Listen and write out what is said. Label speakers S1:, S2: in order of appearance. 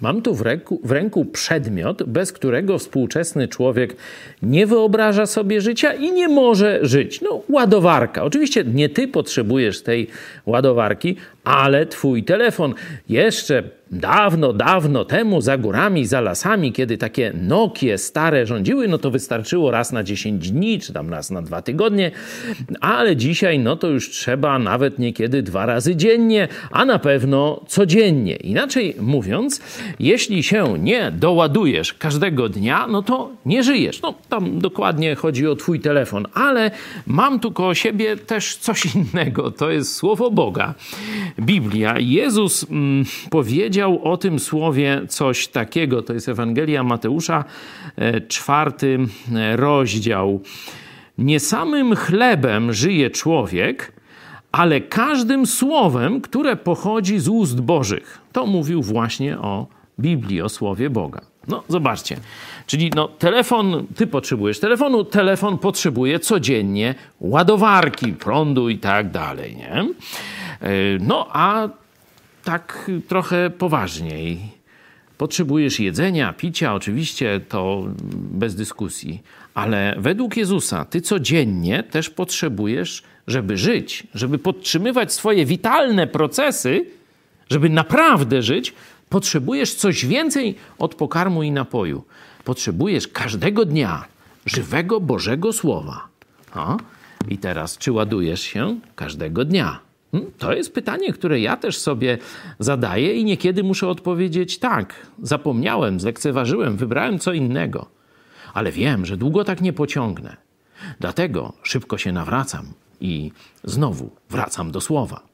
S1: Mam tu w ręku, w ręku, przedmiot, bez którego współczesny człowiek nie wyobraża sobie życia i nie może żyć. No, ładowarka. Oczywiście nie ty potrzebujesz tej ładowarki, ale twój telefon jeszcze dawno, dawno temu za górami, za lasami, kiedy takie Nokie stare rządziły, no to wystarczyło raz na 10 dni, czy tam raz na dwa tygodnie, ale dzisiaj no to już trzeba nawet niekiedy dwa razy dziennie, a na pewno codziennie. Inaczej mówiąc, jeśli się nie doładujesz każdego dnia, no to nie żyjesz. No tam dokładnie chodzi o twój telefon, ale mam tu koło siebie też coś innego, to jest Słowo Boga. Biblia. Jezus mm, powiedział o tym słowie coś takiego. To jest Ewangelia Mateusza, e, czwarty e, rozdział. Nie samym chlebem żyje człowiek, ale każdym słowem, które pochodzi z ust Bożych. To mówił właśnie o Biblii, o słowie Boga. No, zobaczcie. Czyli no, telefon, ty potrzebujesz telefonu, telefon potrzebuje codziennie ładowarki, prądu i tak dalej, nie? E, no a tak trochę poważniej. Potrzebujesz jedzenia, picia, oczywiście to bez dyskusji, ale według Jezusa ty codziennie też potrzebujesz, żeby żyć, żeby podtrzymywać swoje witalne procesy, żeby naprawdę żyć, potrzebujesz coś więcej od pokarmu i napoju. Potrzebujesz każdego dnia żywego Bożego Słowa. A? I teraz, czy ładujesz się każdego dnia? Hmm? To jest pytanie, które ja też sobie zadaję i niekiedy muszę odpowiedzieć tak. Zapomniałem, zlekceważyłem, wybrałem co innego. Ale wiem, że długo tak nie pociągnę. Dlatego szybko się nawracam i znowu wracam do słowa.